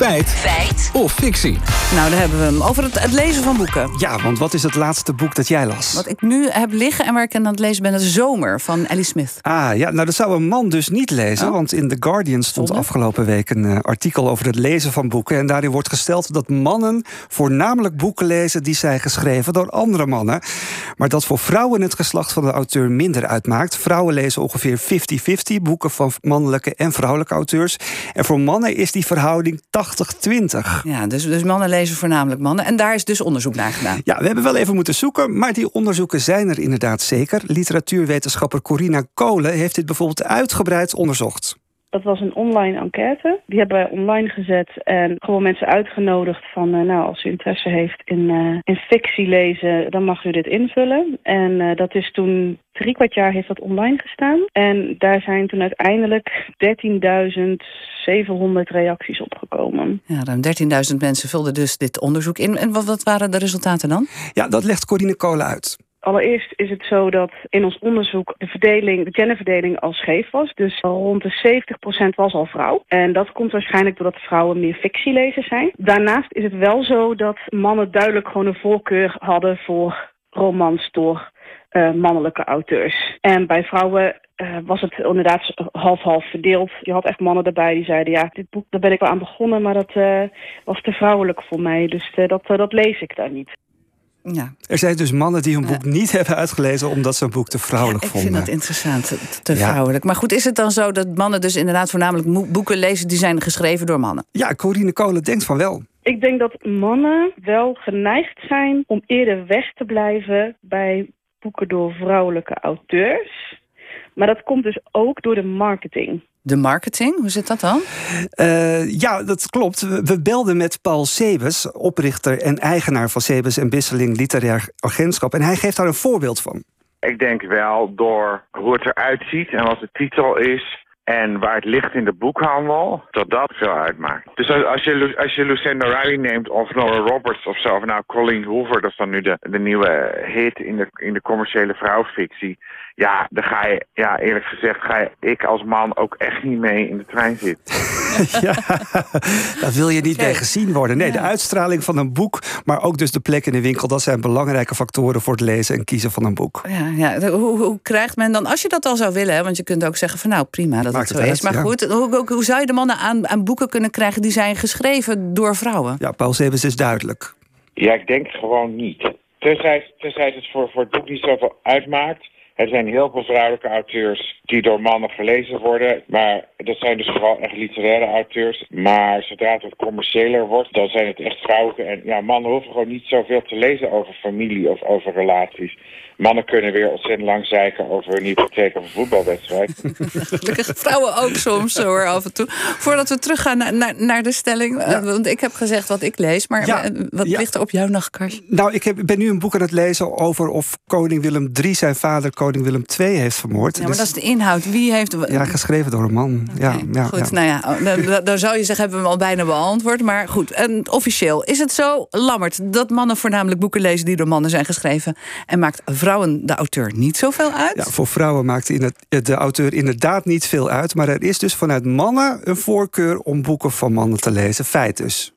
Feit. Feit. Of fictie. Nou, daar hebben we hem. Over het, het lezen van boeken. Ja, want wat is het laatste boek dat jij las? Wat ik nu heb liggen en waar ik aan het lezen ben, is Zomer van Ellie Smith. Ah, ja, nou dat zou een man dus niet lezen. Oh. Want in The Guardian stond Zonde. afgelopen week een eh, artikel over het lezen van boeken. En daarin wordt gesteld dat mannen voornamelijk boeken lezen die zijn geschreven door andere mannen. Maar dat voor vrouwen het geslacht van de auteur minder uitmaakt. Vrouwen lezen ongeveer 50-50 boeken van mannelijke en vrouwelijke auteurs. En voor mannen is die verhouding 80-20. Ja, dus, dus mannen lezen voornamelijk mannen. En daar is dus onderzoek naar gedaan. Ja, we hebben wel even moeten zoeken, maar die onderzoeken zijn er inderdaad zeker. Literatuurwetenschapper Corina Kolen heeft dit bijvoorbeeld uitgebreid onderzocht. Dat was een online enquête. Die hebben wij online gezet en gewoon mensen uitgenodigd van... eh, nou, als u interesse heeft in, eh, in fictie lezen, dan mag u dit invullen. En eh, dat is toen drie kwart jaar heeft dat online gestaan. En daar zijn toen uiteindelijk 13.700 reacties opgekomen. Ja, ruim 13.000 mensen vulden dus dit onderzoek in. En wat, wat waren de resultaten dan? Ja, dat legt Corine Kolen uit. Allereerst is het zo dat in ons onderzoek de verdeling, de genderverdeling al scheef was. Dus rond de 70% was al vrouw. En dat komt waarschijnlijk doordat vrouwen meer fictielezers zijn. Daarnaast is het wel zo dat mannen duidelijk gewoon een voorkeur hadden voor romans door eh, mannelijke auteurs. En bij vrouwen eh, was het inderdaad half-half verdeeld. Je had echt mannen erbij die zeiden... ja, dit boek, daar ben ik wel aan begonnen, maar dat eh, was te vrouwelijk voor mij. Dus dat, dat lees ik daar niet. Ja, Er zijn dus mannen die hun boek niet hebben uitgelezen omdat ze een boek te vrouwelijk ik vonden. vind dat interessant, te- te Ja. vrouwelijk. Maar goed, is het dan zo dat mannen dus inderdaad voornamelijk boeken lezen... die zijn geschreven door mannen? Ja, Corine Kolen denkt van wel. Ik denk dat mannen wel geneigd zijn om eerder weg te blijven bij boeken door vrouwelijke auteurs. Maar dat komt dus ook door de marketing. De marketing, hoe zit dat dan? Eh, ja, dat klopt. We, we belden met Paul Sebes, oprichter en eigenaar van Sebes en Bisseling Literair Agentschap. En hij geeft daar een voorbeeld van. Ik denk wel door hoe het eruit ziet en wat de titel is. En waar het ligt in de boekhandel, dat dat veel uitmaakt. Dus als, je, als je Lucinda Riley neemt of Nora Roberts of zo, of nou Colleen Hoover, dat is dan nu de, de nieuwe hit in de, in de commerciële vrouwfictie. Ja, dan ga je, ja, eerlijk gezegd, ga je, ik als man ook echt niet mee in de trein zitten. ja, dat wil je niet Oké. mee gezien worden. Nee, de uitstraling van een boek, maar ook dus de plek in de winkel, dat zijn belangrijke factoren voor het lezen en kiezen van een boek. Ja, ja. Hoe, hoe krijgt men dan, als je dat al zou willen... Hè, want je kunt ook zeggen van nou prima dat Maakt het zo het is. Maar ja. goed, hoe, hoe, hoe zou je de mannen aan, aan boeken kunnen krijgen... die zijn geschreven door vrouwen? Ja, Paul Sebes is duidelijk. Ja, ik denk gewoon niet. Tenzij, tenzij het voor, voor het boek niet zoveel uitmaakt. Er zijn heel veel vrouwelijke auteurs die door mannen gelezen worden. Maar dat zijn dus vooral echt literaire auteurs. Maar zodra het wat commerciëler wordt, dan zijn het echt vrouwelijke. En ja, mannen hoeven gewoon niet zoveel te lezen over familie of over relaties. Mannen kunnen weer ontzettend lang zeiken over een hypotheek of een voetbalwedstrijd. Gelukkig vrouwen ook soms hoor, af en toe. Voordat we teruggaan naar, naar, naar de stelling. eh, Want ik heb gezegd wat ik lees. Maar Ja, eh, wat ja. ligt er op jouw nachtkastje? Nou, ik heb, ben nu een boek aan het lezen over of koning Willem III zijn vader koning Willem II heeft vermoord. Ja, maar Dus- dat is de inhoud. Wie heeft... ja, geschreven door een man. Ja, ja, goed, ja. nou ja, oh, dan, zou je zeggen, hebben we hem al bijna beantwoord. Maar goed, en officieel is het zo, Lammert, dat mannen voornamelijk boeken lezen die door mannen zijn geschreven. En maakt vrouwen de auteur niet zoveel uit? Ja, voor vrouwen maakt in het, de auteur inderdaad niet veel uit. Maar er is dus vanuit mannen een voorkeur om boeken van mannen te lezen. Feit dus.